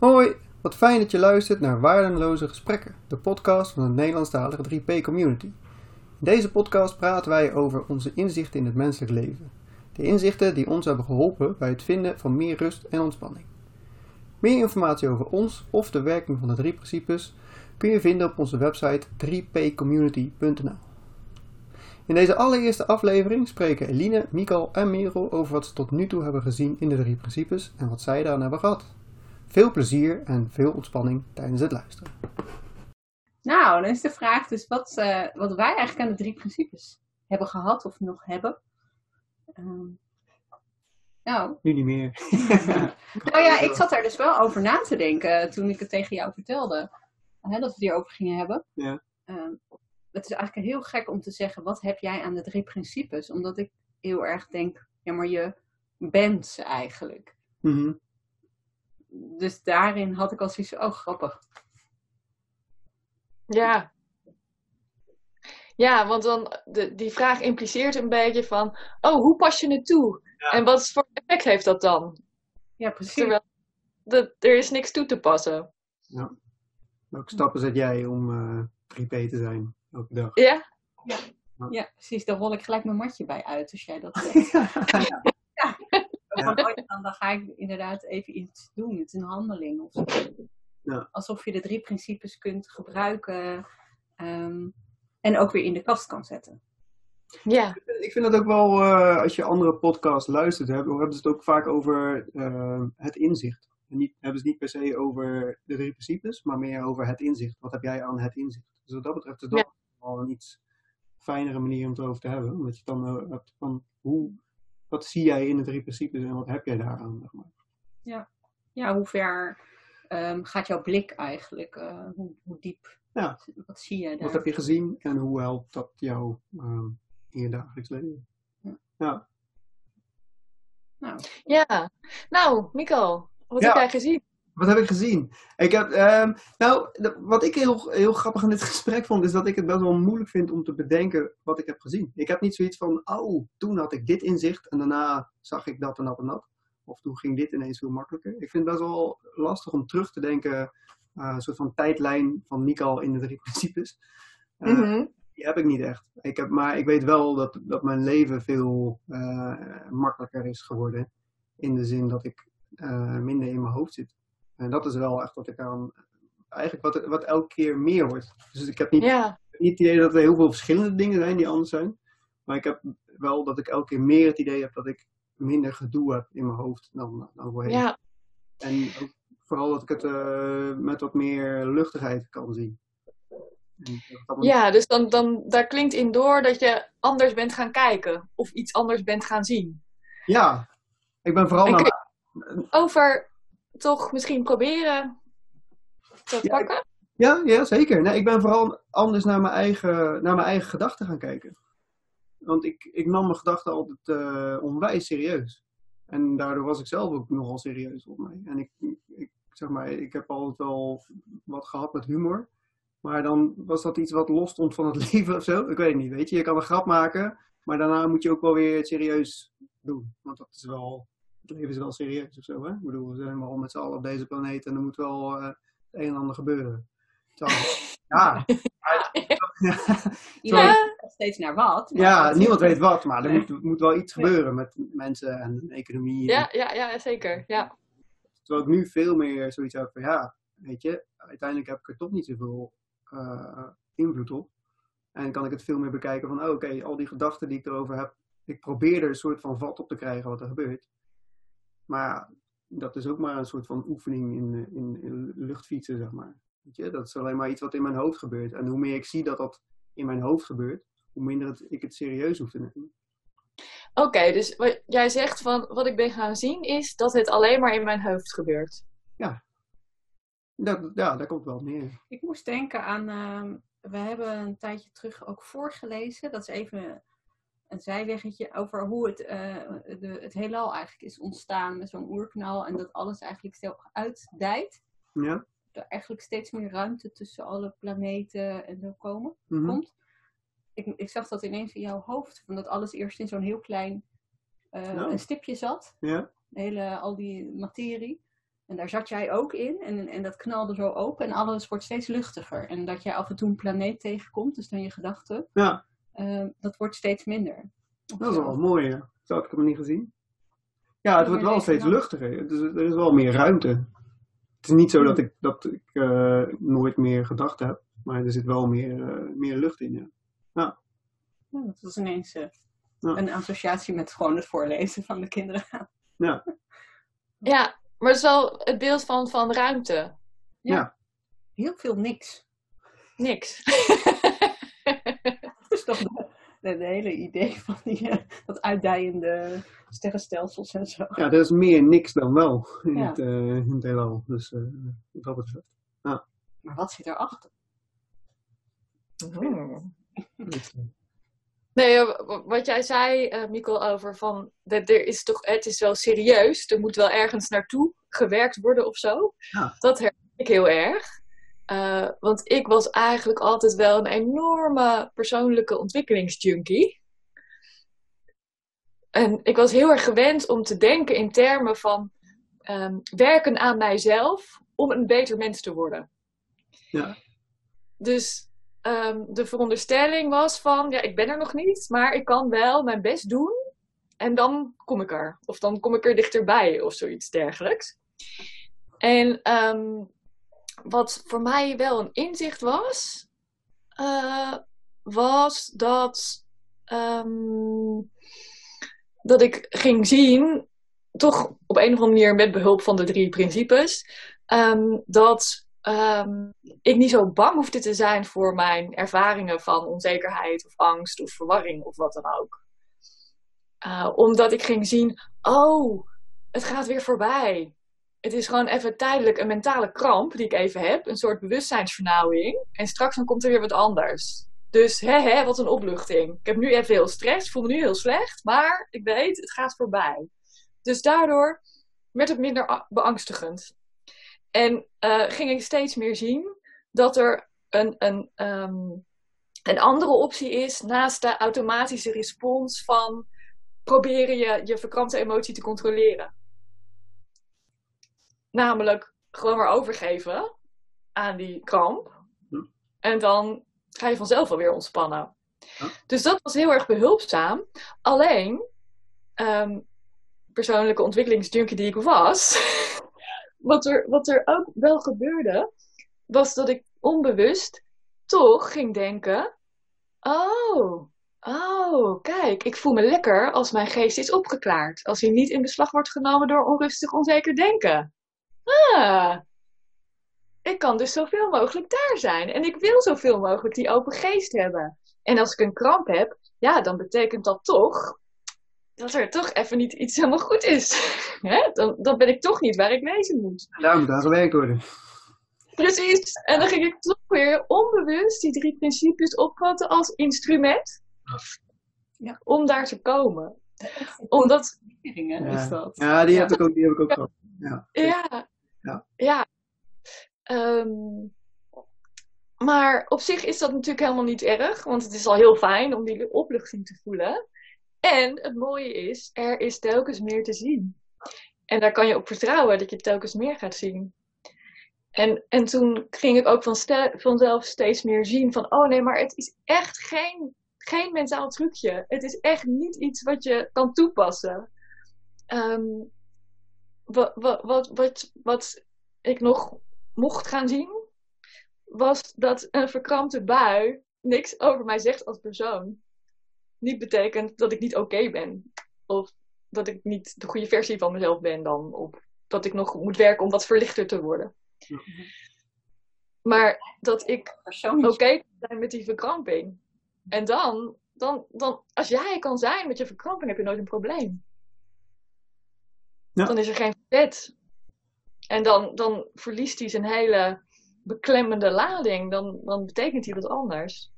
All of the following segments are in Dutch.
Hoi, wat fijn dat je luistert naar Waardeloze Gesprekken, de podcast van de Nederlandstalige 3P Community. In deze podcast praten wij over onze inzichten in het menselijk leven. De inzichten die ons hebben geholpen bij het vinden van meer rust en ontspanning. Meer informatie over ons of de werking van de drie principes kun je vinden op onze website 3pcommunity.nl. In deze allereerste aflevering spreken Eline, Mikal en Merel over wat ze tot nu toe hebben gezien in de drie principes en wat zij daaraan hebben gehad. Veel plezier en veel ontspanning tijdens het luisteren. Nou, dan is de vraag dus wat, uh, wat wij eigenlijk aan de drie principes hebben gehad of nog hebben. Um, nou. Nu niet meer. nou ja, ik zat daar dus wel over na te denken toen ik het tegen jou vertelde. Hè, dat we het hierover gingen hebben. Ja. Um, het is eigenlijk heel gek om te zeggen, wat heb jij aan de drie principes? Omdat ik heel erg denk, ja maar je bent ze eigenlijk. Mm -hmm. Dus daarin had ik al zoiets oh grappig. Ja. Ja, want dan, de, die vraag impliceert een beetje van, oh, hoe pas je het toe? Ja. En wat voor effect heeft dat dan? Ja, precies. Terwijl de, er is niks toe te passen. Ja. Welke stappen zet jij om uh, 3P te zijn elke dag? Ja? Ja. ja, precies. Daar rol ik gelijk mijn matje bij uit als jij dat zegt. ja. Ja. Dan, dan ga ik inderdaad even iets doen. Het is een handeling of zo. Ja. Alsof je de drie principes kunt gebruiken um, en ook weer in de kast kan zetten. Ja. Ik vind dat ook wel, uh, als je andere podcasts luistert, hebben, hebben ze het ook vaak over uh, het inzicht. En niet, hebben ze het niet per se over de drie principes, maar meer over het inzicht. Wat heb jij aan het inzicht? Dus wat dat betreft is dat ja. wel een iets fijnere manier om het over te hebben. Omdat je dan uh, hebt van hoe, wat zie jij in de drie principes en wat heb jij daaraan? Zeg maar. Ja. ja, hoe ver um, gaat jouw blik eigenlijk? Uh, hoe, hoe, diep? Ja. Wat zie je daar? Wat heb je gezien en hoe helpt dat jou um, in je dagelijks leven? Ja. Ja, nou. ja. nou Mikkel, wat Ja. heb jij gezien? Wat heb ik gezien? Ik heb, ehm, nou, wat ik heel, heel grappig aan dit gesprek vond, is dat ik het best wel moeilijk vind om te bedenken wat ik heb gezien. Ik heb niet zoiets van, oh, toen had ik dit inzicht en daarna zag ik dat en dat en dat. Of toen ging dit ineens veel makkelijker. Ik vind het best wel lastig om terug te denken, eh, een soort van tijdlijn van Mikal in de drie principes. Eh, Mhm. Die heb ik niet echt. Ik heb, maar ik weet wel dat, dat mijn leven veel eh, makkelijker is geworden. In de zin dat ik eh, minder in mijn hoofd zit. En dat is wel echt wat ik aan. Eigenlijk wat, wat elke keer meer wordt. Dus ik heb niet, niet het idee dat er heel veel verschillende dingen zijn die anders zijn. Maar ik heb wel dat ik elke keer meer het idee heb dat ik minder gedoe heb in mijn hoofd dan, dan voorheen. ja, En ook vooral dat ik het eh, met wat meer luchtigheid kan zien. Ja, dus dan, dan, daar klinkt in door dat je anders bent gaan kijken. Of iets anders bent gaan zien. Ja, ik ben vooral naar, Over toch misschien proberen te pakken? ja, ja, zeker. Nee, ik ben vooral anders naar mijn eigen, naar mijn eigen gedachten gaan kijken. Want ik, ik nam mijn gedachten altijd eh, onwijs serieus. En daardoor was ik zelf ook nogal serieus op mij. En ik, ik, zeg maar, ik heb altijd wel wat gehad met humor. Maar dan was dat iets wat los stond van het leven of zo. Ik weet het niet, weet je. Je kan een grap maken, maar daarna moet je ook wel weer het serieus doen. Want dat is wel, het leven is wel serieus of zo, hè. Ik bedoel, we zijn wel met z'n allen op deze planeet en er moet wel eh, het een en ander gebeuren. Terwijl- ja. Iedereen Ja. kijkt steeds naar wat. maar Ja, wat- niemand weet wat, maar er Nee. moet, moet wel iets gebeuren met mensen en economie. Ja, ja, ja, zeker. Ja. Terwijl ik nu veel meer zoiets heb van, ja, weet je, uiteindelijk heb ik er toch niet zoveel eh, invloed op. En kan ik het veel meer bekijken van, oh, oké, al die gedachten die ik erover heb, ik probeer er een soort van vat op te krijgen wat er gebeurt. Maar ja, dat is ook maar een soort van oefening in, in, in luchtfietsen, zeg maar. Weet je, dat is alleen maar iets wat in mijn hoofd gebeurt. En hoe meer ik zie dat dat in mijn hoofd gebeurt, hoe minder het, ik het serieus hoef te nemen. Oké, dus wat jij zegt van wat ik ben gaan zien is dat het alleen maar in mijn hoofd gebeurt. Dat, ja, daar komt wel op neer. Ik moest denken aan, ehm, we hebben een tijdje terug ook voorgelezen. Dat is even een zijweggetje over hoe het, eh, de, het heelal eigenlijk is ontstaan met zo'n oerknal. En dat alles eigenlijk stel uitdijt. Ja? Er eigenlijk steeds meer ruimte tussen alle planeten en zo komen, Mhm. komt. Ik, ik zag dat ineens in jouw hoofd. Van dat alles eerst in zo'n heel klein eh, Oh. een stipje zat. Ja? De hele, al die materie. En daar zat jij ook in en, en dat knalde zo open en alles wordt steeds luchtiger. En dat jij af en toe een planeet tegenkomt, dus dan je gedachten, Ja, eh, dat wordt steeds minder. dat is wel mooi. Ja. Zo had ik hem niet gezien. Ja, het wordt wel steeds luchtiger. Dus er is wel meer ruimte. Het is niet zo dat ik, dat ik eh, nooit meer gedachten heb, maar er zit wel meer, eh, meer lucht in. Ja. Ja, dat was ineens eh, Ja. een associatie met gewoon het voorlezen van de kinderen. Ja, Ja, maar het is wel het beeld van, van ruimte. Heel veel niks. Niks. Dat is toch de, de, de hele idee van die, eh, dat uitdijende sterrenstelsels en zo. ja, er is meer niks dan wel in, Ja. het, eh, in het heelal. Dus eh wat dat betreft. Maar wat zit erachter? Hmm. Nee, wat jij zei, eh Mikkel, over van dat er is toch, het is wel serieus, er moet wel ergens naartoe gewerkt worden of zo. Ja. Dat herken ik heel erg. Eh, want ik was eigenlijk altijd wel een enorme persoonlijke ontwikkelingsjunkie. En ik was heel erg gewend om te denken in termen van ehm, werken aan mijzelf om een beter mens te worden. Ja. Dus ehm, de veronderstelling was van, ja, ik ben er nog niet, maar ik kan wel mijn best doen en dan kom ik er. Of dan kom ik er dichterbij of zoiets dergelijks. En ehm, wat voor mij wel een inzicht was, eh, was dat, ehm, dat ik ging zien, toch op een of andere manier met behulp van de drie principes, ehm, dat ehm, ik niet zo bang hoefde te zijn voor mijn ervaringen van onzekerheid of angst of verwarring of wat dan ook. Uh, omdat ik ging zien, oh, het gaat weer voorbij. Het is gewoon even tijdelijk een mentale kramp die ik even heb, een soort bewustzijnsvernauwing. En straks dan komt er weer wat anders. Dus hè, hè, wat een opluchting. Ik heb nu even heel stress, voel me nu heel slecht, maar ik weet, het gaat voorbij. Dus daardoor werd het minder beangstigend. En uh, ging ik steeds meer zien dat er een, een, um, een andere optie is naast de automatische respons van proberen je je verkrampte emotie te controleren. Namelijk gewoon maar overgeven aan die kramp. En dan ga je vanzelf wel weer ontspannen. Dus dat was heel erg behulpzaam. Alleen, um, persoonlijke ontwikkelingsjunkie die ik was, wat, er, wat er ook wel gebeurde, was dat ik onbewust toch ging denken: Oh, oh, kijk, ik voel me lekker als mijn geest is opgeklaard. Als hij niet in beslag wordt genomen door onrustig, onzeker denken. Ah, ik kan dus zoveel mogelijk daar zijn. En ik wil zoveel mogelijk die open geest hebben. En als ik een kramp heb, ja, dan betekent dat toch dat er toch even niet iets helemaal goed is. dan, dan ben ik toch niet waar ik wezen moet. Daar moet aan gewerkt worden. Precies. En dan ging ik toch weer onbewust die drie principes opvatten als instrument. Ja. Om daar te komen. Omdat... Ja. Is dat. ja die, heb ik ook, die heb ik ook gehad. Ja. Ja. Ja. ja. Um, maar op zich is dat natuurlijk helemaal niet erg. Want het is al heel fijn om die opluchting te voelen. En het mooie is, er is telkens meer te zien. En daar kan je op vertrouwen dat je telkens meer gaat zien. En, en toen ging ik ook van vanzelf steeds meer zien van, oh nee, maar het is echt geen, geen mentaal trucje. Het is echt niet iets wat je kan toepassen. Um, wat, wat, wat, wat, wat ik nog mocht gaan zien, was dat een verkrampte bui niks over mij zegt als persoon. Niet betekent dat ik niet oké okay ben. Of dat ik niet de goede versie van mezelf ben dan. Of dat ik nog moet werken om wat verlichter te worden. Maar dat ik oké okay zijn met die verkramping. En dan, dan, dan, als jij kan zijn met je verkramping, heb je nooit een probleem. Ja. Dan is er geen vet. En dan, dan verliest hij zijn hele beklemmende lading. Dan, dan betekent hij wat anders.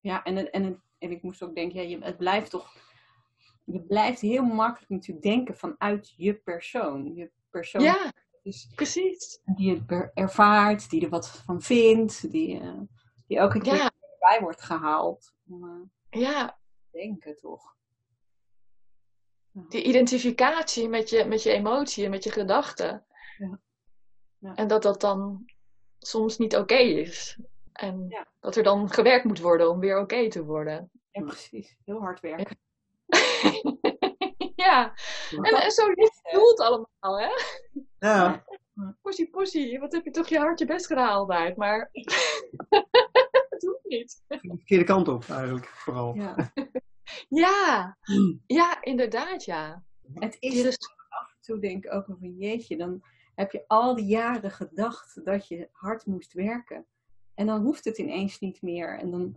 Ja, en, en, en ik moest ook denken, ja, je, het blijft toch. Je blijft heel makkelijk natuurlijk denken vanuit je persoon. Je persoon ja, dus, precies. Die het ervaart, die er wat van vindt, die, uh, die ook een keer ja. bij wordt gehaald. Om uh, ja. te denken, toch? Die identificatie met je, met je emotie en met je gedachten. Ja. Ja. En dat dat dan soms niet oké is. En Ja. dat er dan gewerkt moet worden om weer oké te worden. Ja, precies. Heel hard werken. ja, en, en zo lief voelt allemaal, hè? Ja, Poesie, poesie, wat heb je toch je hard je best gedaan altijd, maar het hoeft niet. de verkeerde kant op eigenlijk, vooral. Ja. Ja, ja, inderdaad, ja. Het is res- af en toe denk ik ook van jeetje, dan heb je al die jaren gedacht dat je hard moest werken. En dan hoeft het ineens niet meer. En dan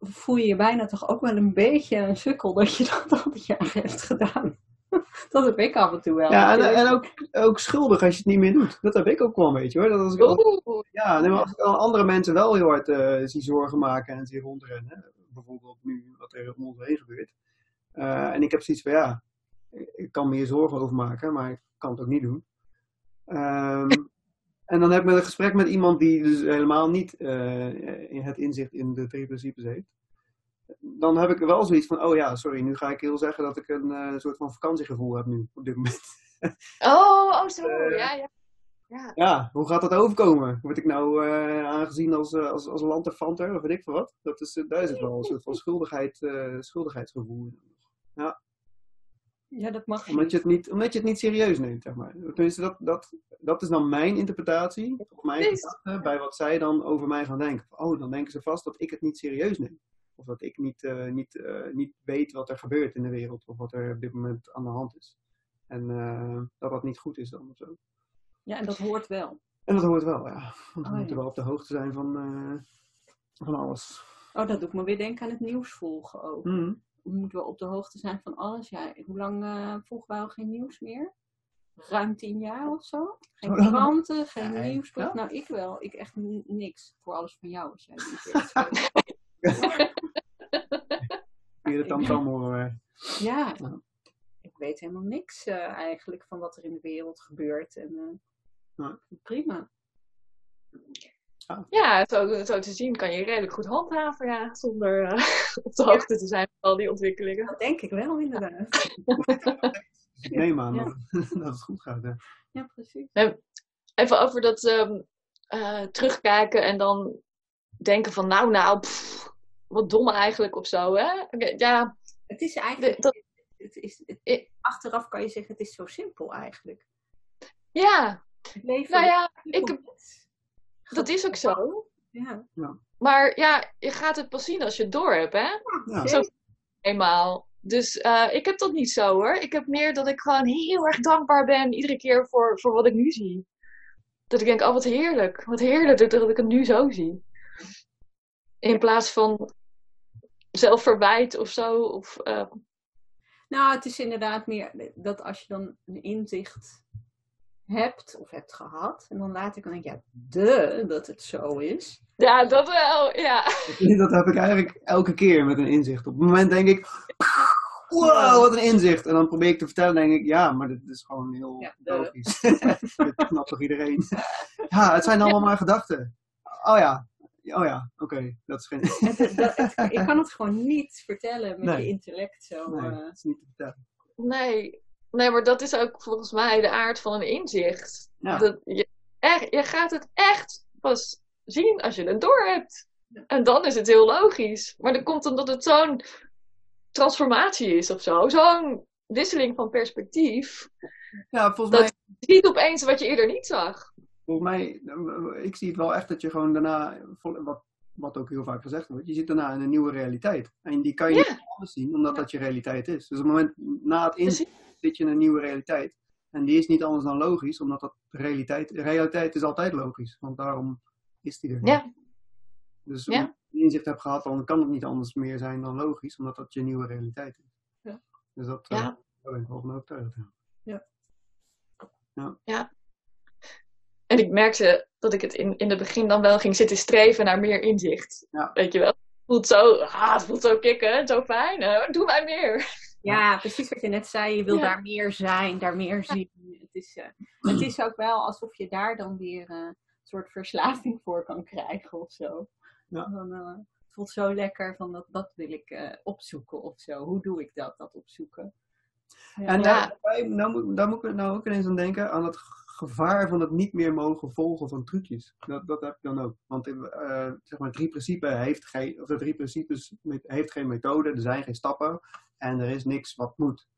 voel je je bijna toch ook wel een beetje een sukkel dat je dat al die jaren hebt gedaan. Dat heb ik af en toe wel. Ja, en, en ook, ook schuldig als je het niet meer doet. Dat heb ik ook wel een beetje hoor. Dat als ik, als- ja, nee, maar als ik al andere mensen wel heel hard eh, zie zorgen maken en zie rondrennen. Bijvoorbeeld nu wat er om ons heen gebeurt. Eh, en ik heb zoiets van ja, ik- kan me hier zorgen over maken, maar ik kan het ook niet doen. Ehm, en dan heb ik een gesprek met iemand die dus helemaal niet eh, in het inzicht in de drie principes heeft. Dan heb ik wel zoiets van, oh ja, sorry, nu ga ik heel zeggen dat ik een eh, soort van vakantiegevoel heb nu, op dit moment. Oh, oh zo, Eh, ja, ja. Ja. Ja, hoe gaat dat overkomen? Word ik nou eh, aangezien als, eh, als, als lanterfanter of weet ik veel wat? Dat is, eh, daar is het wel een soort van schuldigheid, eh, schuldigheidsgevoel. in. Ja, dat mag Omdat je, het niet, omdat je het niet serieus neemt, zeg maar. Tenminste, dat, dat, dat is dan mijn interpretatie, of mijn gedachte, bij wat zij dan over mij gaan denken. Oh, dan denken ze vast dat ik het niet serieus neem. Of dat ik niet, niet, niet weet wat er gebeurt in de wereld, of wat er op dit moment aan de hand is. En dat dat niet goed is dan of zo. Ja, en dat hoort wel. En dat hoort wel, ja. Want we Oh, moeten ja. wel op de hoogte zijn van, eh, van alles. Oh, dat doet me weer denken aan het nieuws volgen ook. Mhm. We moeten wel op de hoogte zijn van alles. Ja, hoe lang eh volgen wij al geen nieuws meer? Ruim tien jaar of zo? Geen lang? kranten, geen. Ja? Nou, ik wel. Ik echt niks. Voor alles van jou, als jij het. Via de tamtam horen Ja. ik weet helemaal niks eh, eigenlijk van wat er in de wereld gebeurt. En, Ja. Prima. Ja, zo, zo te zien kan je redelijk goed handhaven, ja, zonder eh, op de hoogte te zijn van al die ontwikkelingen. Dat denk ik wel, inderdaad. Ik neem aan Ja. dat, het goed gaat. Hè. Ja, precies. Even over dat ehm, eh, terugkijken en dan denken van, nou, nou, pff, wat dom eigenlijk of zo, hè? Oké, Ja, Het is eigenlijk... De- dat- het is, het- achteraf kan je zeggen, het is zo simpel eigenlijk. ja, nou ja, ik, dat is ook zo. Ja. Maar ja, je gaat het pas zien als je het door hebt, hè? Ja. Zo eenmaal. Dus eh, ik heb dat niet zo hoor. Ik heb meer dat ik gewoon heel erg dankbaar ben iedere keer voor, voor wat ik nu zie. Dat ik denk, oh wat heerlijk. Wat heerlijk dat, dat ik het nu zo zie. In plaats van zelfverwijt of zo. Of, eh, Nou, het is inderdaad meer dat als je dan een inzicht hebt of hebt gehad, en dan laat ik dan denk ja, de dat het zo is. ja, dat wel. Ja. Dat heb ik eigenlijk elke keer met een inzicht. Op het moment denk ik, wow, wat een inzicht. En dan probeer ik te vertellen, denk ik, ja, maar dit is gewoon heel Ja, logisch. dat snapt toch iedereen? ja, het zijn allemaal maar gedachten. Oh ja, oh ja, oké, dat is geen... Het, dat, het- je kan het gewoon niet vertellen met Nee. je intellect zo. nee, eh. dat is niet te vertellen. Nee. Nee, maar dat is ook volgens mij de aard van een inzicht. Ja. Dat je, echt, je gaat het echt pas zien als je het door hebt. Ja. En dan is het heel logisch. Maar dat komt omdat het zo'n transformatie is of zo. Zo'n wisseling van perspectief. Ja, volgens Dat- mij, Je ziet opeens wat je eerder niet zag. volgens mij, ik zie het wel echt dat je gewoon daarna, wat, wat ook heel vaak gezegd wordt, je zit daarna in een nieuwe realiteit. En die kan je Ja. niet anders zien, omdat dat je realiteit is. Dus op het moment, na het inzicht, zit je in een nieuwe realiteit. En die is niet anders dan logisch, omdat dat realiteit, realiteit is altijd logisch. Want daarom is die er. Ja. Dus Ja. als je inzicht hebt gehad, dan kan het niet anders meer zijn dan logisch, omdat dat je nieuwe realiteit is. Ja. Dus dat eh, Ja. daar ben ik wel van overtuigd. ja. En ik merkte dat ik het in, in het begin dan wel ging zitten streven naar meer inzicht. Ja. Weet je wel? Het voelt zo, ah, het voelt zo kicken, zo fijn. eh, doe mij meer. Ja, precies wat je net zei. Je wil Ja. daar meer zijn, daar meer zien. Het is, eh, het is ook wel alsof je daar dan weer eh, een soort verslaving voor kan krijgen of zo. Ja. Dan, eh, het voelt zo lekker van dat, dat wil ik opzoeken of zo. Hoe doe ik dat, dat opzoeken? Ja. En daarbij, nou, daar moet ik nou ook ineens aan denken, aan het gevaar van het niet meer mogen volgen van trucjes. Dat, dat heb ik dan ook. Want zeg maar, drie principes heeft geen, of de drie principes met- heeft geen methode, er zijn geen stappen en er is niks wat moet.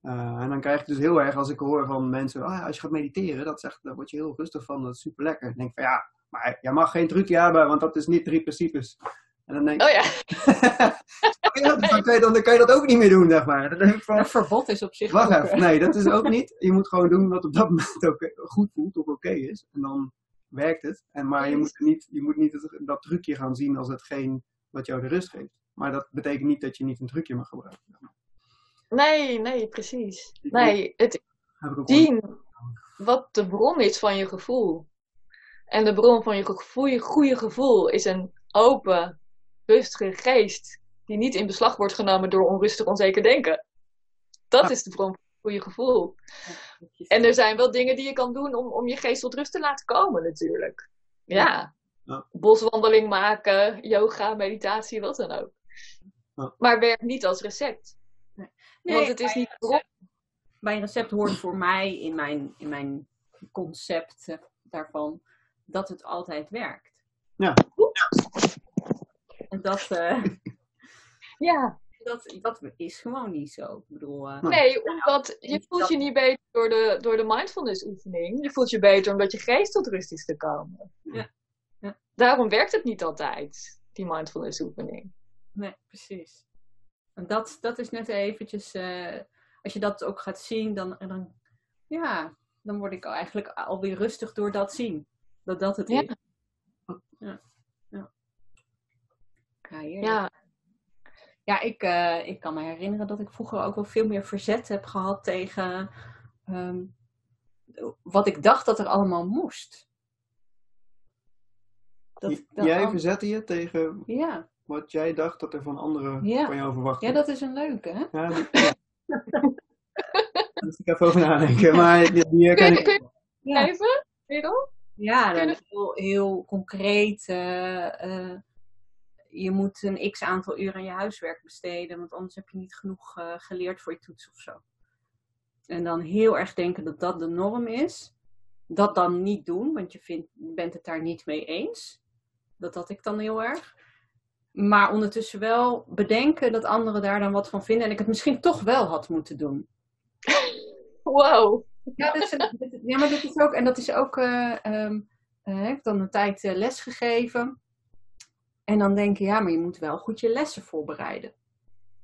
Eh, en dan krijg ik dus heel erg als ik hoor van mensen, ja, als je gaat mediteren, dat zegt, daar word je heel rustig van, dat is super lekker. Dan denk ik van ja, maar jij mag geen trucje hebben, want dat is niet drie principes. En dan denk ik, Oh ja, ja, dan, kan je, dan, kan je dat ook niet meer doen, zeg maar. Dan denk ik van, Een verbod is op zich Wacht ook, even, eh, nee, dat is ook niet. Je moet gewoon doen wat op dat moment ook goed voelt of oké is. En dan werkt het. En, maar je moet niet, je moet niet het- dat trucje gaan zien als hetgeen wat jou de rust geeft. Maar dat betekent niet dat je niet een trucje mag gebruiken. nee, nee, precies. Nee, het zien wat de bron is van je gevoel. En de bron van je gevoel, je goede gevoel is een open, rustige geest die niet in beslag wordt genomen door onrustig, onzeker denken. Dat Ja. is de bron van je goede gevoel. En er zijn wel dingen die je kan doen om, om je geest tot rust te laten komen, natuurlijk. Ja. Ja. Boswandeling maken, yoga, meditatie, wat dan ook. Ja. Maar werkt niet als recept. Nee, want het is niet recept- Bij een recept hoort voor mij in mijn, in mijn concept eh, daarvan dat het altijd werkt. Ja. En dat, eh, Ja. dat, dat is gewoon niet zo. Ik bedoel, eh, Nee, omdat je voelt dat- je niet beter door de, door de mindfulness oefening. Je voelt je beter omdat je geest tot rust is gekomen. Ja. Ja. Daarom werkt het niet altijd, die mindfulness oefening. Nee, precies. En dat, dat is net eventjes, eh, als je dat ook gaat zien, dan, dan, ja, dan word ik eigenlijk alweer rustig door dat zien. Dat dat het Ja. is. Ja. Ja. Ja. Ja, Ja, ik, eh, ik kan me herinneren dat ik vroeger ook wel veel meer verzet heb gehad tegen ehm, wat ik dacht dat er allemaal moest. Dat jij al- verzette je tegen ja. Wat jij dacht dat er van anderen Ja. van jou verwacht ja, dat is een leuke, hè? Ja, die- ja. Daar moet ik even over nadenken. Maar die, die kun je, kun je even, Merel? Ja, dan Kunnen- heel, heel concreet. eh, eh, je moet een x aantal uur aan je huiswerk besteden, want anders heb je niet genoeg eh, geleerd voor je toets of zo. En dan heel erg denken dat dat de norm is. Dat dan niet doen, want je vindt, bent het daar niet mee eens. Dat had ik dan heel erg. Maar ondertussen wel bedenken dat anderen daar dan wat van vinden en ik het misschien toch wel had moeten doen. Wow. Ja, dit is, dit- ja, maar dit is ook, en dat is ook, ik heb dan een tijd eh, les gegeven. En dan denk je, ja, maar je moet wel goed je lessen voorbereiden.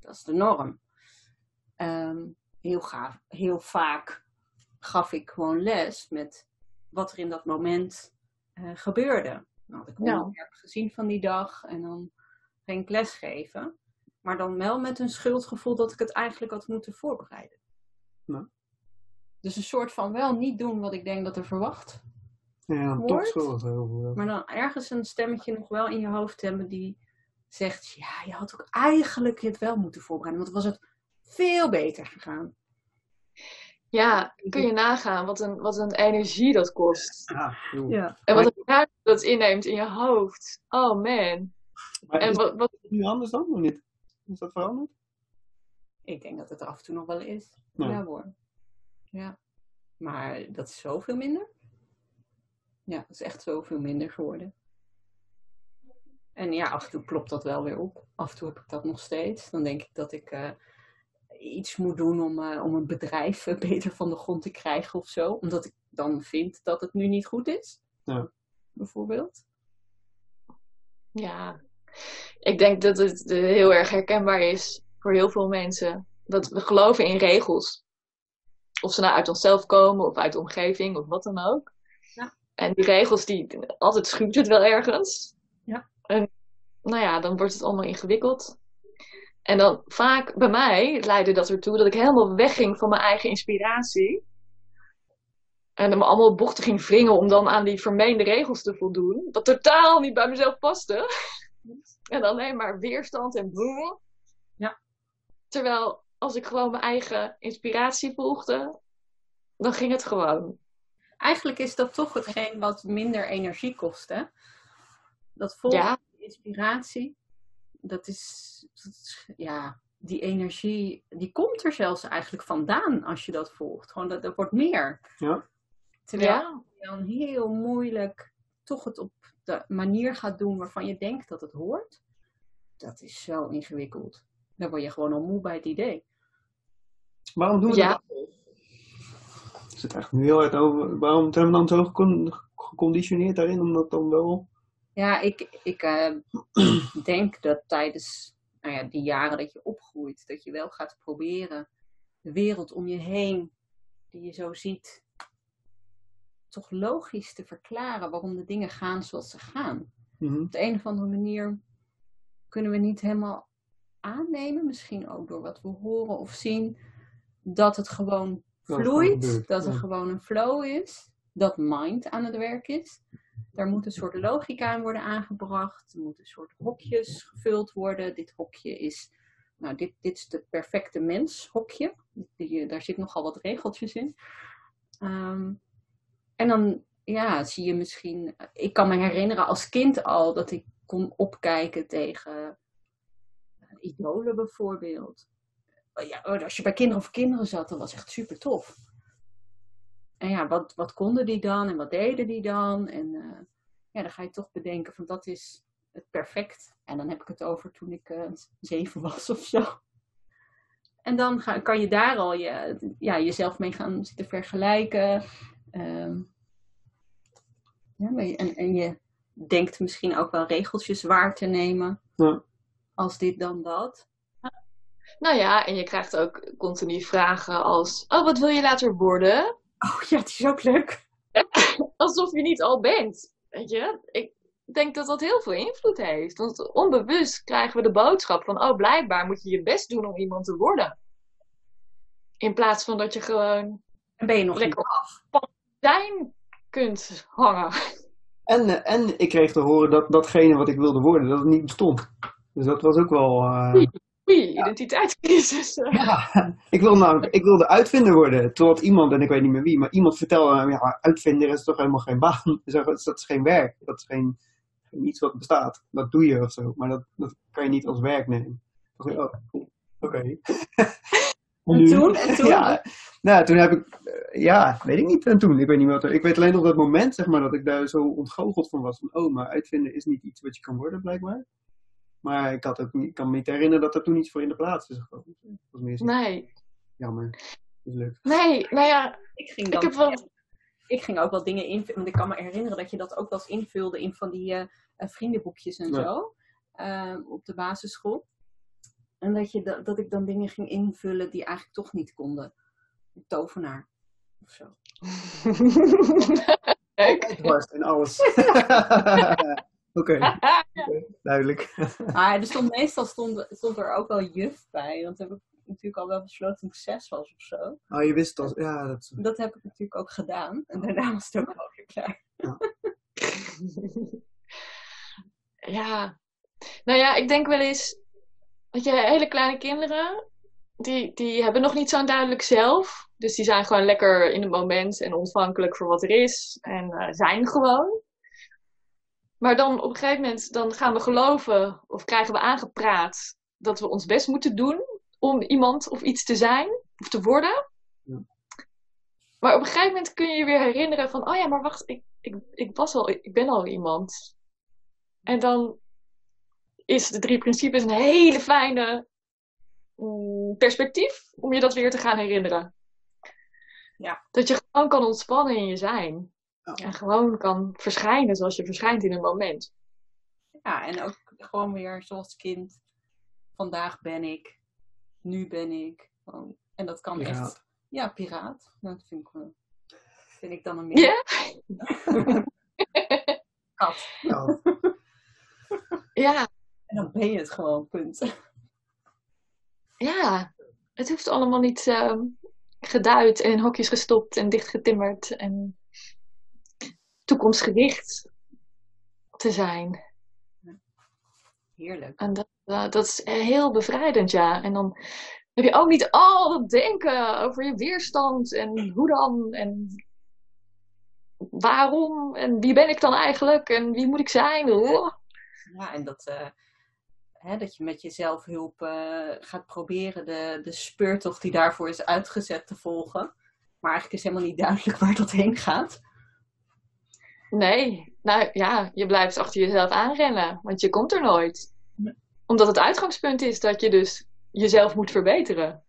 Dat is de norm. Ehm, heel, gaaf, heel vaak gaf ik gewoon les met wat er in dat moment gebeurde. Dan had ik Ja. onderwerp gezien van die dag en dan ging ik lesgeven. Maar dan wel met een schuldgevoel dat ik het eigenlijk had moeten voorbereiden. Dus een soort van wel niet doen wat ik denk dat er verwacht. Ja, dan toch schuldig. Maar dan ergens een stemmetje nog wel in je hoofd hebben die zegt: Ja, je had ook eigenlijk het wel moeten voorbereiden. Want dan was het veel beter gegaan. Ja, kun je nagaan wat een, wat een energie dat kost. Ja. Ja. En wat een ruimte dat inneemt in je hoofd. Oh man. Maar En is wat, wat, het nu anders dan, of niet? Is dat veranderd? Ik denk dat het er af en toe nog wel is. Ja. Ja, hoor. Ja. Maar dat is zoveel minder. Ja, dat is echt zoveel minder geworden. En ja, af en toe klopt dat wel weer op. Af en toe heb ik dat nog steeds. Dan denk ik dat ik eh, iets moet doen om, eh, om een bedrijf eh, beter van de grond te krijgen of zo. Omdat ik dan vind dat het nu niet goed is. Ja. Bijvoorbeeld. ja. Ik denk dat het eh, heel erg herkenbaar is voor heel veel mensen. Dat we geloven in regels. Of ze nou uit onszelf komen of uit de omgeving of wat dan ook. Ja. En die regels, die, altijd schuurt het wel ergens. Ja. En nou ja, dan wordt het allemaal ingewikkeld. En dan vaak bij mij leidde dat ertoe dat ik helemaal wegging van mijn eigen inspiratie. En me allemaal bochten ging wringen om dan aan die vermeende regels te voldoen. Dat totaal niet bij mezelf paste. En alleen maar weerstand en boem. Ja. Terwijl als ik gewoon mijn eigen inspiratie volgde, dan ging het gewoon. Eigenlijk is dat toch hetgeen wat minder energie kost, hè? Dat volgen Ja. inspiratie, dat is, dat is- ja, die energie, die komt er zelfs eigenlijk vandaan als je dat volgt. Gewoon dat, dat wordt meer. Ja. Terwijl Ja, je dan heel moeilijk toch het op de manier gaat doen waarvan je denkt dat het hoort. Dat is zo ingewikkeld. Dan word je gewoon al moe bij het idee. Waarom doen we Ja. dat? Ik zit echt nu heel hard over. Waarom zijn we dan zo gecon- geconditioneerd daarin om dat dan wel... Ja, ik, ik eh, denk dat tijdens nou ja, die jaren dat je opgroeit, dat je wel gaat proberen de wereld om je heen, die je zo ziet, toch logisch te verklaren waarom de dingen gaan zoals ze gaan. Mhm. Op de een of andere manier kunnen we niet helemaal aannemen, misschien ook door wat we horen of zien, dat het gewoon vloeit, dat er gewoon een flow is, dat mind aan het werk is. Daar moet een soort logica in worden aangebracht, er moeten een soort hokjes gevuld worden. Dit hokje is, nou, dit, dit is de perfecte mens hokje. Die, daar zit nogal wat regeltjes in. Ehm, en dan ja, zie je misschien. Ik kan me herinneren als kind al dat ik kon opkijken tegen eh, idolen bijvoorbeeld. Oh Ja, oh, als je bij kinderen of kinderen zat, dat was echt super tof. En ja, wat, wat konden die dan en wat deden die dan? En eh, ja, dan ga je toch bedenken van dat is het perfect. En dan heb ik het over toen ik eh, zeven was of zo. En dan ga, kan je daar al je, ja, jezelf mee gaan zitten vergelijken. Ehm, ja, en, en je denkt misschien ook wel regeltjes waar te nemen. Ja. Als dit dan dat. nou ja, en je krijgt ook continu vragen als, oh, wat wil je later worden? Oh ja, het is ook leuk. Alsof je niet al bent, weet je? Ik denk dat dat heel veel invloed heeft. Want onbewust krijgen we de boodschap van, oh, blijkbaar moet je je best doen om iemand te worden. In plaats van dat je gewoon En ben je nog Lekker. niet af. Zijn kunt hangen. En, en ik kreeg te horen dat datgene wat ik wilde worden, dat het niet bestond. Dus dat was ook wel... Oei, identiteitscrisis. Ja, ik wil nou, ik wilde uitvinder worden. Totdat iemand, en ik weet niet meer wie, maar iemand vertelde me, ja, uitvinder is toch helemaal geen baan. Dus dat is- geen werk. Dat is geen, geen iets wat bestaat. Dat doe je of zo. Maar dat, dat kan je niet als werk nemen. Ik dacht, En toen? En toen? Ja, nou, toen heb ik, eh, ja, weet ik niet. En toen, ik weet niet wat er, ik weet alleen op dat moment, zeg maar, dat ik daar zo ontgoocheld van was. Van, oh, maar uitvinden is niet iets wat je kan worden, blijkbaar. Maar ik, had ook niet, ik kan me niet herinneren dat er toen iets voor in de plaats is gekomen. Dat was meer zo Nee, jammer. Mislukt. nee, nou ja, Ik ging, ik dan, heb wel... ik ging ook wel dingen invullen. Want ik kan me herinneren dat je dat ook wel eens invulde in van die eh, eh, vriendenboekjes en Ja. zo. op de basisschool. En dat, je, da- dat ik dan dingen ging invullen die eigenlijk toch niet konden. Een tovenaar. Of zo. Dwars en alles. Oké, duidelijk. Maar er stond meestal stond, stond er ook wel juf bij. Want heb ik natuurlijk al wel besloten toen ik zes was of zo. Oh, je wist al. Ja, dat. Dat heb ik natuurlijk ook gedaan. En daarna was het ook wel weer klaar. Ja, nou ja, ik denk wel eens dat je hele kleine kinderen, die, die hebben nog niet zo'n duidelijk zelf. Dus die zijn gewoon lekker in het moment en ontvankelijk voor wat er is en eh, zijn gewoon. Maar dan op een gegeven moment dan gaan we geloven of krijgen we aangepraat dat we ons best moeten doen om iemand of iets te zijn of te worden. Ja. Maar op een gegeven moment kun je je weer herinneren van, oh ja, maar wacht, ik, ik, ik, was al, ik ben al iemand. En dan is de drie principes een hele fijne mm, perspectief om je dat weer te gaan herinneren. Ja. Dat je gewoon kan ontspannen in je zijn. En gewoon kan verschijnen zoals je verschijnt in een moment. Ja, en ook gewoon weer zoals kind. Vandaag ben ik. Nu ben ik. Gewoon- En dat kan Piraat. echt. Ja, piraat. Nou, Dat vind ik, wel- vind ik dan een meer. Ja? Kat. Ja. Ja, En dan ben je het gewoon, punt. ja. Het hoeft allemaal niet ehm, geduid en in hokjes gestopt en dichtgetimmerd en toekomstgericht te zijn. Heerlijk. En dat, eh, dat is heel bevrijdend, ja. En dan heb je ook niet al dat denken over je weerstand en hoe dan en waarom en wie ben ik dan eigenlijk en wie moet ik zijn. Oh. Ja, en dat, eh, hè, dat je met je zelfhulp eh, gaat proberen de, de speurtocht die daarvoor is uitgezet te volgen. Maar eigenlijk is helemaal niet duidelijk waar dat heen gaat. Nee, nou ja, je blijft achter jezelf aanrennen, want je komt er nooit. Nee. Omdat het uitgangspunt is dat je dus jezelf moet verbeteren.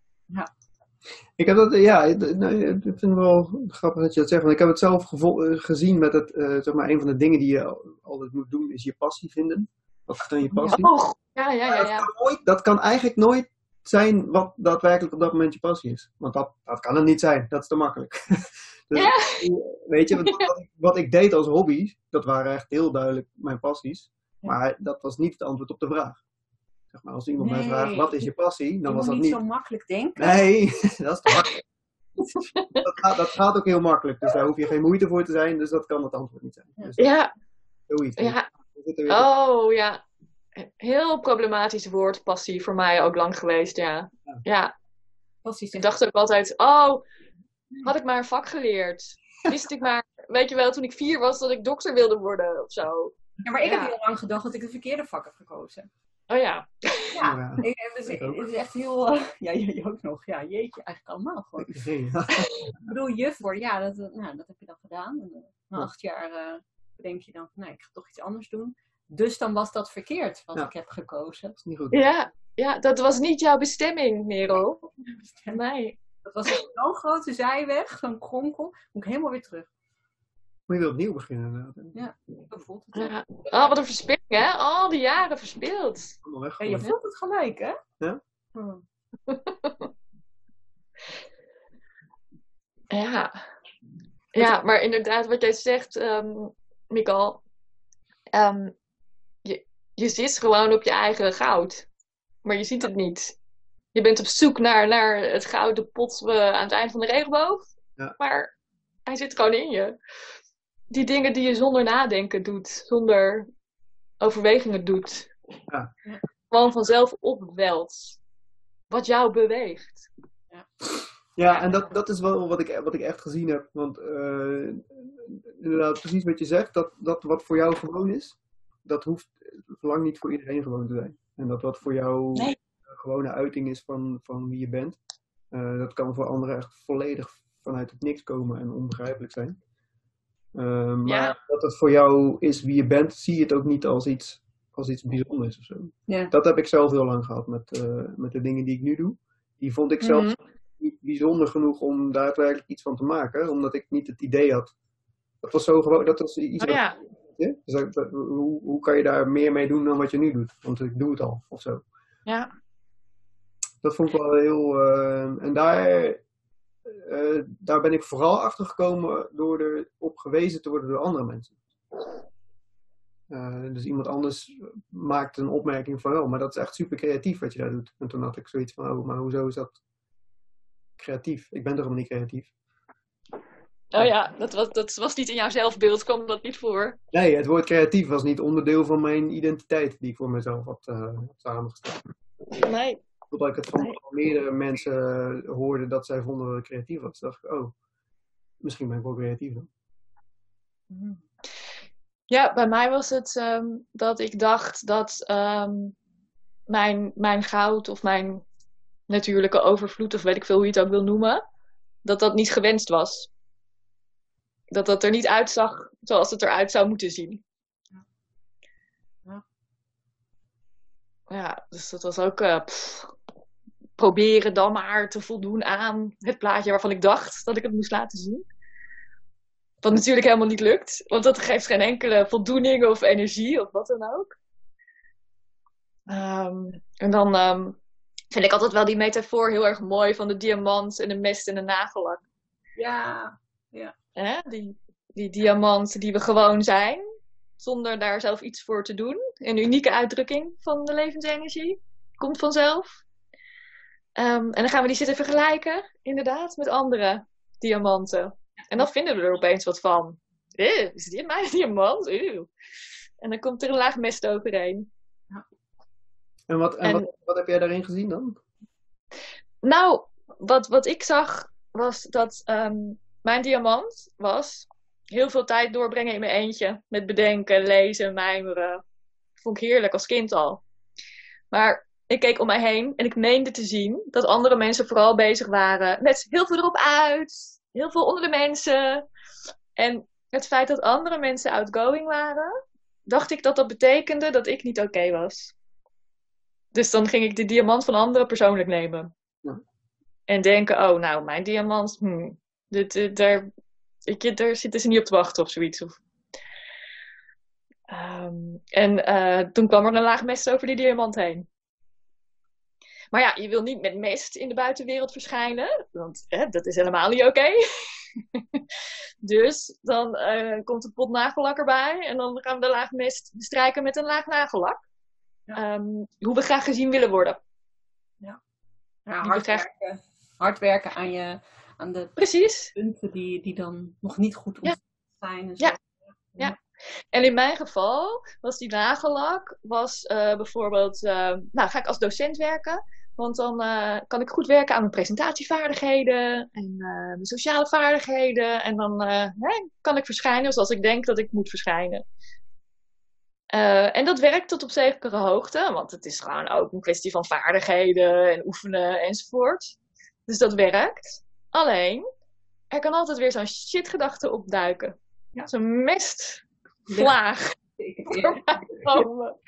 Ik heb dat, ja, ik nou, ik vind het wel grappig dat je dat zegt. Want ik heb het zelf gevo- eh, gezien met het, eh, zeg maar, een van de dingen die je al- altijd moet doen, is je passie vinden. Wat is dan je passie? Oh, ja, ja, ja. dat, ja. kan nooit, dat kan eigenlijk nooit zijn wat daadwerkelijk op dat moment je passie is. Want dat, dat kan het niet zijn. Dat is te makkelijk. dus, Ja. Weet je, wat, wat, ik, deed als hobby, dat waren echt heel duidelijk mijn passies. Maar dat was niet het antwoord op de vraag. Zeg maar, als iemand mij vraagt, wat is je passie? Dan je was dat niet niet. zo makkelijk denken. Nee, dat is te makkelijk. dat, gaat, dat gaat ook heel makkelijk. Dus daar hoef je geen moeite voor te zijn. Dus dat kan het antwoord niet zijn. Dus Ja, zoiets. ja. Oh, ja. Heel problematisch woord, passie, voor mij ook lang geweest, ja. Ja, Passies ik dacht ook altijd, oh, had ik maar een vak geleerd. Wist ik maar, weet je wel, toen ik vier was, dat ik dokter wilde worden of zo. Ja, maar ik Ja. heb heel lang gedacht dat ik de verkeerde vak heb gekozen. Oh ja. Ja, Ja. ik, is, Ik ook. het is echt heel... eh, ja, jij ook nog. Ja, jeetje, eigenlijk allemaal gewoon. Ik bedoel, juf worden, ja, dat, eh, nou, dat heb je dan gedaan. En, eh, na acht jaar eh, bedenk je dan, van, nee, ik ga toch iets anders doen. Dus dan was dat verkeerd wat Ja. ik heb gekozen. Dat is niet goed. Ja, ja, dat was niet jouw bestemming, Merel. Nee. Dat was zo'n grote zijweg, zo'n kronkel. Moet ik helemaal weer terug. Moet je weer opnieuw beginnen. inderdaad. Ja, voelt het. Ja. Oh, wat een verspilling, hè? Al die jaren Ja, weggooien. je voelt het gelijk, hè? Ja. Hm. Ja. Ja, maar inderdaad, wat jij zegt, ehm Mikal. ehm, je, zit gewoon op je eigen goud. Maar je ziet het niet. Je bent op zoek naar, naar het gouden pot eh, aan het eind van de regenboog. Ja. Maar hij zit gewoon in je. Die dingen die je zonder nadenken doet, zonder overwegingen doet. Ja. Gewoon vanzelf opwelt. Wat jou beweegt. Ja, en dat, dat is wel wat ik, wat ik echt gezien heb. Want eh, inderdaad, precies wat je zegt, dat, dat wat voor jou gewoon is, dat hoeft lang niet voor iedereen gewoon te zijn. En dat wat voor jou Nee. een gewone uiting is van, van wie je bent, eh, dat kan voor anderen echt volledig vanuit het niks komen en onbegrijpelijk zijn. Eh, maar Ja. dat het voor jou is wie je bent, zie je het ook niet als iets, als iets bijzonders of zo. Ja. Dat heb ik zelf heel lang gehad met, eh, met de dingen die ik nu doe. Die vond ik zelf Mhm. niet bijzonder genoeg om daadwerkelijk iets van te maken, omdat ik niet het idee had. Dat was zo gewoon, dat was iets. Oh ja. Dus dat- dat- hoe, hoe kan je daar meer mee doen dan wat je nu doet? Want ik doe het al, of zo. Ja. Dat vond ik wel heel. eh, en daar, eh, daar ben ik vooral achter gekomen door erop gewezen te worden door andere mensen. Eh, dus iemand anders maakt een opmerking van, oh, maar dat is echt super creatief wat je daar doet. En toen had ik zoiets van, oh, maar hoezo is dat creatief? Ik ben toch helemaal niet creatief? Oh ja, dat was, dat was niet in jouw zelfbeeld, kwam dat niet voor. Nee, het woord creatief was niet onderdeel van mijn identiteit die ik voor mezelf had uh, samengesteld. Nee. Totdat ik het van Nee. meerdere mensen uh, hoorde dat zij vonden dat ik creatief was. dacht ik, oh, misschien ben ik wel creatief dan. Ja, bij mij was het um, dat ik dacht dat um, mijn, mijn goud of mijn natuurlijke overvloed, of weet ik veel hoe je het ook wil noemen, dat dat niet gewenst was. Dat dat er niet uitzag zoals het eruit zou moeten zien. Ja. Ja, dus dat was ook uh, pff, proberen dan maar te voldoen aan het plaatje waarvan ik dacht dat ik het moest laten zien. Wat natuurlijk helemaal niet lukt, want dat geeft geen enkele voldoening of energie of wat dan ook. Um, en dan um, vind ik altijd wel die metafoor heel erg mooi van de diamant en de mest en de nagellak. Ja, ja. Hè? Die, die diamant die we gewoon zijn, zonder daar zelf iets voor te doen. Een unieke uitdrukking van de levensenergie. Komt vanzelf. Um, en dan gaan we die zitten vergelijken, inderdaad, met andere diamanten. En dan vinden we er opeens wat van. Eh, is dit mijn diamant? Eeuw. En dan komt er een laag mest overheen. Ja. En, wat, en, en wat, wat, heb jij daarin gezien dan? Nou, wat, wat ik zag was dat um, mijn diamant was heel veel tijd doorbrengen in mijn eentje. Met bedenken, lezen, mijmeren. Vond ik heerlijk als kind al. Maar ik keek om mij heen en ik meende te zien dat andere mensen vooral bezig waren met heel veel erop uit, heel veel onder de mensen. En het feit dat andere mensen outgoing waren, dacht ik dat dat betekende dat ik niet oké was. Dus dan ging ik de diamant van anderen persoonlijk nemen. Ja. En denken, oh nou, mijn diamant, hmm, dit, dit, daar, ik, daar zitten ze niet op te wachten of zoiets. Of... Ehm, en eh, toen kwam er een laag mest over die diamant heen. Maar ja, je wil niet met mest in de buitenwereld verschijnen, want hè, dat is helemaal niet oké. dus dan eh, komt het pot nagellak erbij en dan gaan we de laag mest bestrijken met een laag nagellak. Ja. Ehm, hoe we graag gezien willen worden. Ja, hard, werken, hard werken aan, je, aan de Precies. punten die, die dan nog niet goed Ja. zijn. En zo. Ja. Ja. En in mijn geval was die nagellak was eh, bijvoorbeeld, eh, nou ga ik als docent werken, want dan eh, kan ik goed werken aan mijn presentatievaardigheden en mijn sociale vaardigheden en dan hè, kan ik verschijnen zoals ik denk dat ik moet verschijnen. En dat werkt tot op zekere hoogte, want het is gewoon ook een kwestie van vaardigheden en oefenen enzovoort. Dus dat werkt. Alleen, er kan altijd weer zo'n shitgedachte opduiken. Ja. Zo'n mestvlaag komen.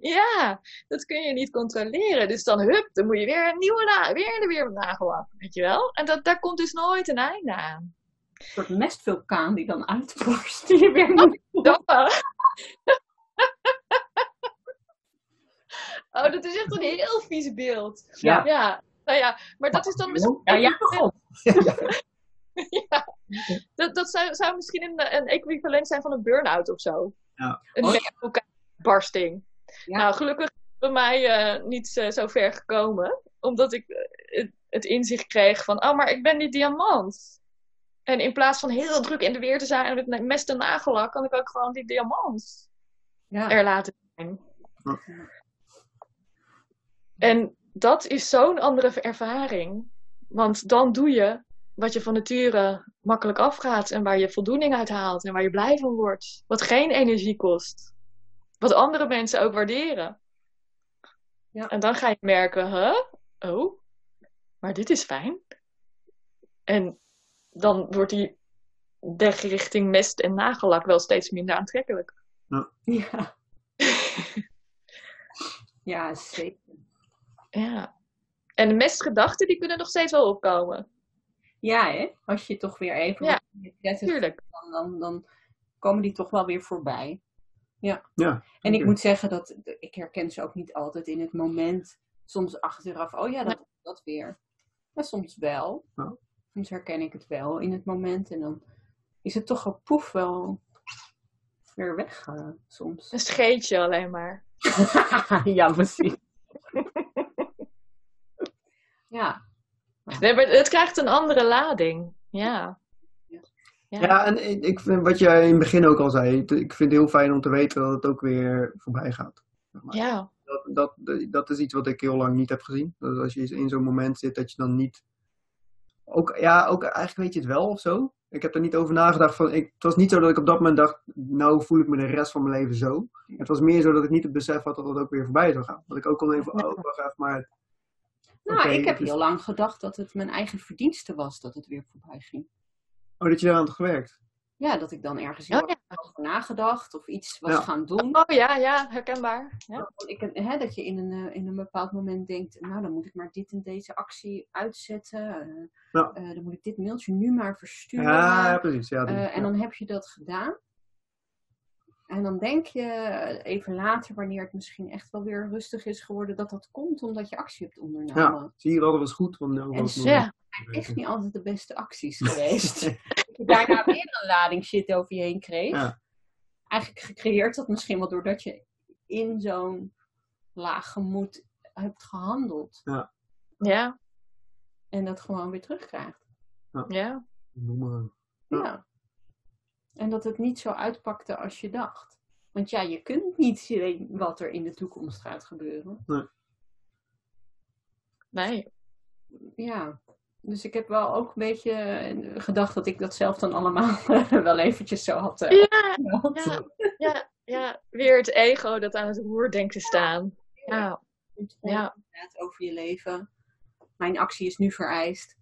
Ja, dat kun je niet controleren. Dus dan hup, dan moet je weer een nieuwe na weer, weer een nagellak, weet je wel. En dat, daar komt dus nooit een einde aan. Een soort mestvulkaan die dan uitbarst. Die je weer moet Dat wel. Oh, dat is echt een heel vies beeld. Ja. Ja, nou ja, maar dat is dan misschien... Ja, ja, god. Ja. Dat, dat zou, zou misschien een, een equivalent zijn van een burn-out of zo. Ja. Een Oh, ja. barsting. Nou, gelukkig is bij mij eh, niet eh, zo ver gekomen. Omdat ik eh, het, het inzicht kreeg van, oh, maar ik ben die diamant. En in plaats van heel druk in de weer te zijn en met mest en nagellak, kan ik ook gewoon die diamant Ja. er laten zijn. En dat is zo'n andere ervaring. Want dan doe je wat je van nature makkelijk afgaat en waar je voldoening uit haalt en waar je blij van wordt. Wat geen energie kost. Wat andere mensen ook waarderen. Ja. En dan ga je merken, huh? Oh, maar dit is fijn. En dan wordt die weg richting mest en nagellak wel steeds minder aantrekkelijk. Ja. ja, zeker. Ja. En de mestgedachten die kunnen nog steeds wel opkomen. Ja, hè? Als je toch weer even Ja, wat meer prettig Tuurlijk. dan, dan, dan komen die toch wel weer voorbij. Ja. En ik moet zeggen dat ik herken ze ook niet altijd in het moment. Soms achteraf, oh ja, dat, dat weer. Maar soms wel. Ja. Soms herken ik het wel in het moment. En dan is het toch een poef wel weer weg soms. Een scheetje alleen maar. ja, precies. Ja. Nee, maar het krijgt een andere lading. Ja. Ja, en ik vind wat jij in het begin ook al zei, ik vind het heel fijn om te weten dat het ook weer voorbij gaat. Ja. Dat, dat, dat is iets wat ik heel lang niet heb gezien. Dat als je in zo'n moment zit, dat je dan niet... Ook, ja, ook eigenlijk weet je het wel of zo. Ik heb er niet over nagedacht. Van, ik, het was niet zo dat ik op dat moment dacht, nou voel ik me de rest van mijn leven zo. Het was meer zo dat ik niet het besef had dat het ook weer voorbij zou gaan. Dat ik ook kon even, oh, wacht even, maar... Nou, ik heb dus- heel lang gedacht dat het mijn eigen verdienste was dat het weer voorbij ging. Oh, dat je eraan had gewerkt. Ja, dat ik dan ergens heel Oh, ja. erg over nagedacht of iets was Ja. gaan doen. Oh ja, ja, herkenbaar. Ja. Ik, hè, dat je in een, eh, in een bepaald moment denkt, nou dan moet ik maar dit en deze actie uitzetten. eh, Ja. eh, dan moet ik dit mailtje nu maar versturen. Ja, ja, precies. Ja, die- Eh, en dan heb je dat gedaan. En dan denk je even later, wanneer het misschien echt wel weer rustig is geworden, dat dat komt omdat je actie hebt ondernomen. ja, zie je wel, dat was goed. Want, nou, En Ja. zijn echt niet altijd de beste acties geweest. dat je daarna weer een lading shit over je heen kreeg. Ja. Eigenlijk gecreëerd dat misschien wel doordat je in zo'n laag gemoed hebt gehandeld. Ja, En dat gewoon weer terugkrijgt. ja. Noem maar. Ja. Ja. En dat het niet zo uitpakte als je dacht. Want ja, je kunt niet zien wat er in de toekomst gaat gebeuren. Nee. Ja. Dus ik heb wel ook een beetje eh, gedacht dat ik dat zelf dan allemaal wel eventjes zo had. eh, Ja, ja, ja, ja. Weer het ego dat aan het roer denkt te staan. Ja. Ja. inderdaad over je leven. Mijn actie is nu vereist.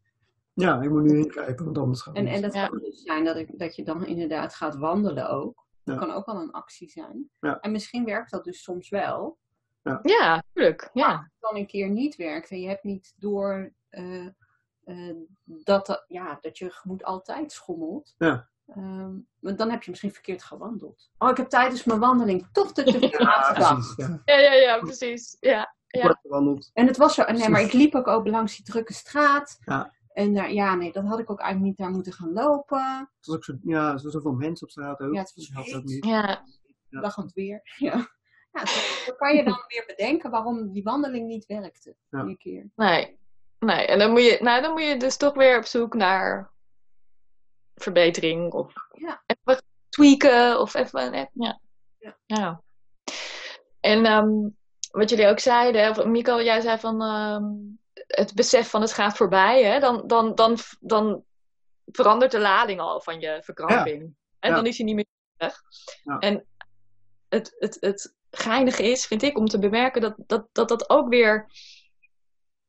Ja, ik moet nu ingrijpen, want anders gaat het En, en dat Ja. kan dus zijn dat, ik, dat je dan inderdaad gaat wandelen ook. Ja. Dat kan ook wel een actie zijn. Ja. En misschien werkt dat dus soms wel. Ja, tuurlijk. Ja. het dan een keer niet werkt en je hebt niet door eh, eh, dat, dat- ja, dat je gemoed altijd schommelt. Ja. Ehm, want dan heb je misschien verkeerd gewandeld. Oh, ik heb tijdens mijn wandeling toch te te veel Ja. Ja. Ja, ja, ja, precies. Ja. Ja. En het was zo, nee, maar ik liep ook, ook langs die drukke straat. Ja. En daar, ja, nee, dat had ik ook eigenlijk niet daar moeten gaan lopen. Het was ook zo, ja, er zoveel mensen op straat ook. Ja, het was heet. ook niet. Ja. Ja. Lachend weer. Ja. Ja, zo kan je dan weer bedenken waarom die wandeling niet werkte. Ja. Die keer. Nee. Nee. En dan moet, je, nou, dan moet je dus toch weer op zoek naar verbetering. Of Ja. even tweaken. Of even... eh, Ja. Ja. ja. En ehm, wat jullie ook zeiden. Of Mico, jij zei van... ehm, het besef van het gaat voorbij. Hè? Dan, dan, dan, dan verandert de lading al van je verkramping. En Ja. dan is hij niet meer weg. Ja. En het, het, het geinige is, vind ik, om te bemerken dat dat, dat, dat ook weer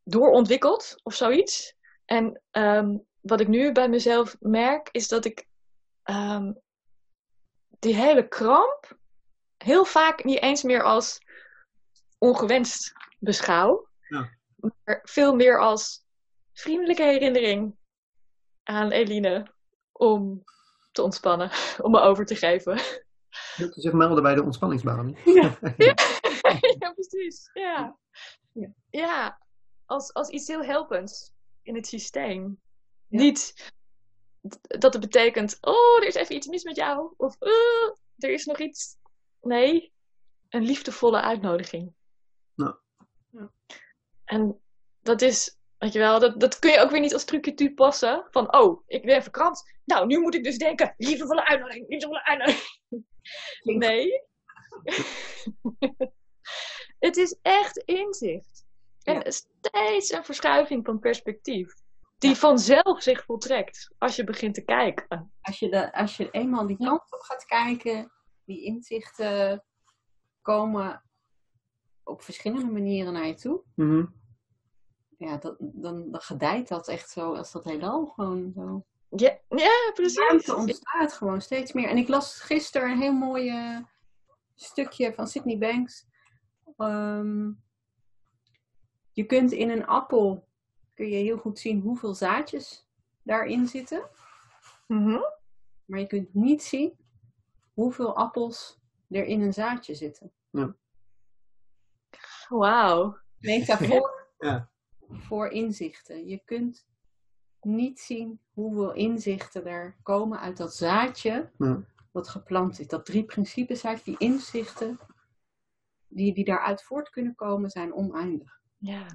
doorontwikkelt of zoiets. En ehm, wat ik nu bij mezelf merk, is dat ik ehm, die hele kramp heel vaak niet eens meer als ongewenst beschouw. Maar veel meer als vriendelijke herinnering aan Eline om te ontspannen, om me over te geven. Je zich melden bij de ontspanningsbaan. Ja. ja, precies. Ja. Ja. Als, als iets heel helpends in het systeem. Ja. Niet dat het betekent, oh, er is even iets mis met jou. Of, "Oh, er is nog iets. Nee, een liefdevolle uitnodiging. Ja. En dat is, weet je wel, dat, dat kun je ook weer niet als trucje toepassen. Van, oh, ik ben verkrampt. Nou, nu moet ik dus denken, liefdevolle uitnodiging, liefdevolle uitnodiging. Nee. het is echt inzicht. En Ja. steeds een verschuiving van perspectief. Die vanzelf zich voltrekt als je begint te kijken. Als je, de, als je eenmaal die kant op gaat kijken, die inzichten komen op verschillende manieren naar je toe. Mhm. Ja, dat, dan, dan gedijt dat echt zo, als dat heelal gewoon zo. Ja, ja precies. Ruimte ontstaat gewoon steeds meer. En ik las gisteren een heel mooi eh, stukje van Sydney Banks. Ehm, je kunt in een appel kun je heel goed zien hoeveel zaadjes daarin zitten. Mhm. Maar je kunt niet zien hoeveel appels er in een zaadje zitten. Wauw. Metafoor Ja. Voor inzichten. Je kunt niet zien hoeveel inzichten er komen uit dat zaadje Ja. wat geplant is. Dat drie principes zaadje, die inzichten die, die daaruit voort kunnen komen, zijn oneindig. Ja.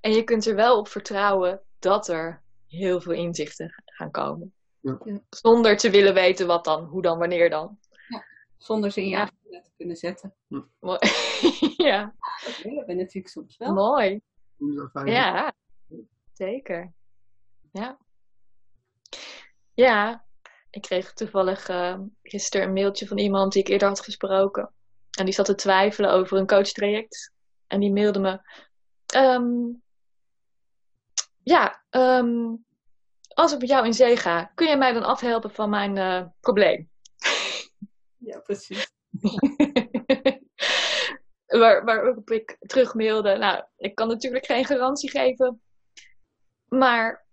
En je kunt er wel op vertrouwen dat er heel veel inzichten gaan komen. Ja. Ja. Zonder te willen weten wat dan, hoe dan, wanneer dan. Zonder ze in je Ja. agenda te kunnen zetten. Mooi. ja, Dat willen we natuurlijk soms wel. mooi. Is fijn. Ja, zeker. Ja. Ja, ik kreeg toevallig eh, gisteren een mailtje van iemand die ik eerder had gesproken. En die zat te twijfelen over een coachtraject. En die mailde me. ehm, ja, ehm, als ik met jou in zee ga, kun je mij dan afhelpen van mijn eh, probleem? Ja, precies. Waar, waarop ik terugmailde. Nou, ik kan natuurlijk geen garantie geven. Maar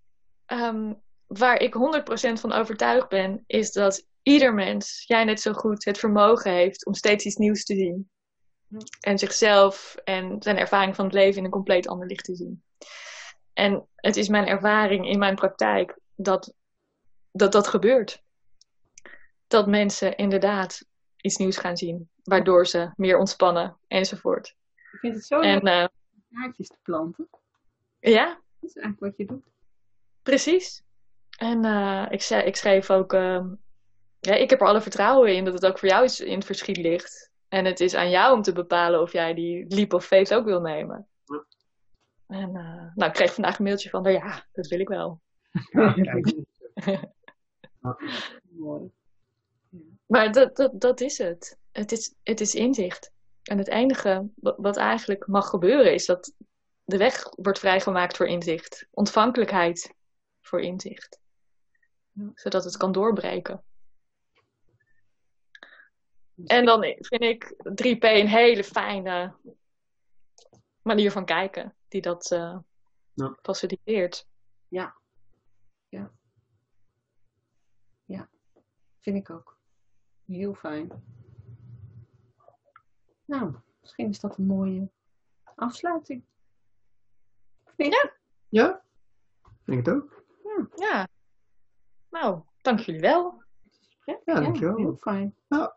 ehm, waar ik 100% van overtuigd ben, is dat ieder mens, jij net zo goed, het vermogen heeft om steeds iets nieuws te zien. Ja. En zichzelf en zijn ervaring van het leven in een compleet ander licht te zien. En het is mijn ervaring in mijn praktijk dat dat, dat gebeurt. Dat mensen inderdaad iets nieuws gaan zien, waardoor ze meer ontspannen enzovoort. Ik vind het zo En leuk eh, om zaadjes te planten. ja, Dat is eigenlijk wat je doet. precies. En eh, ik, zei, ik schreef ook, ehm, ja, ik heb er alle vertrouwen in dat het ook voor jou iets in het verschiet ligt. En het is aan jou om te bepalen of jij die leap of faith ook wil nemen. Ja. En eh, nou, ik kreeg vandaag een mailtje van, ja, dat wil ik wel. Ja, kijk. Mooi. Maar dat, dat, dat is het. Het is, het is inzicht. En het enige wat, eigenlijk mag gebeuren is dat de weg wordt vrijgemaakt voor inzicht. Ontvankelijkheid voor inzicht. Zodat het kan doorbreken. En dan vind ik 3P een hele fijne manier van kijken die dat uh, Ja. faciliteert. Ja. Ja. Ja. Vind ik ook. Heel fijn. Nou, misschien is dat een mooie afsluiting. Of niet? Ja? Denk het ook. Ja. Nou, dank jullie wel. Ja, Ja, dankjewel. Heel fijn. Ja.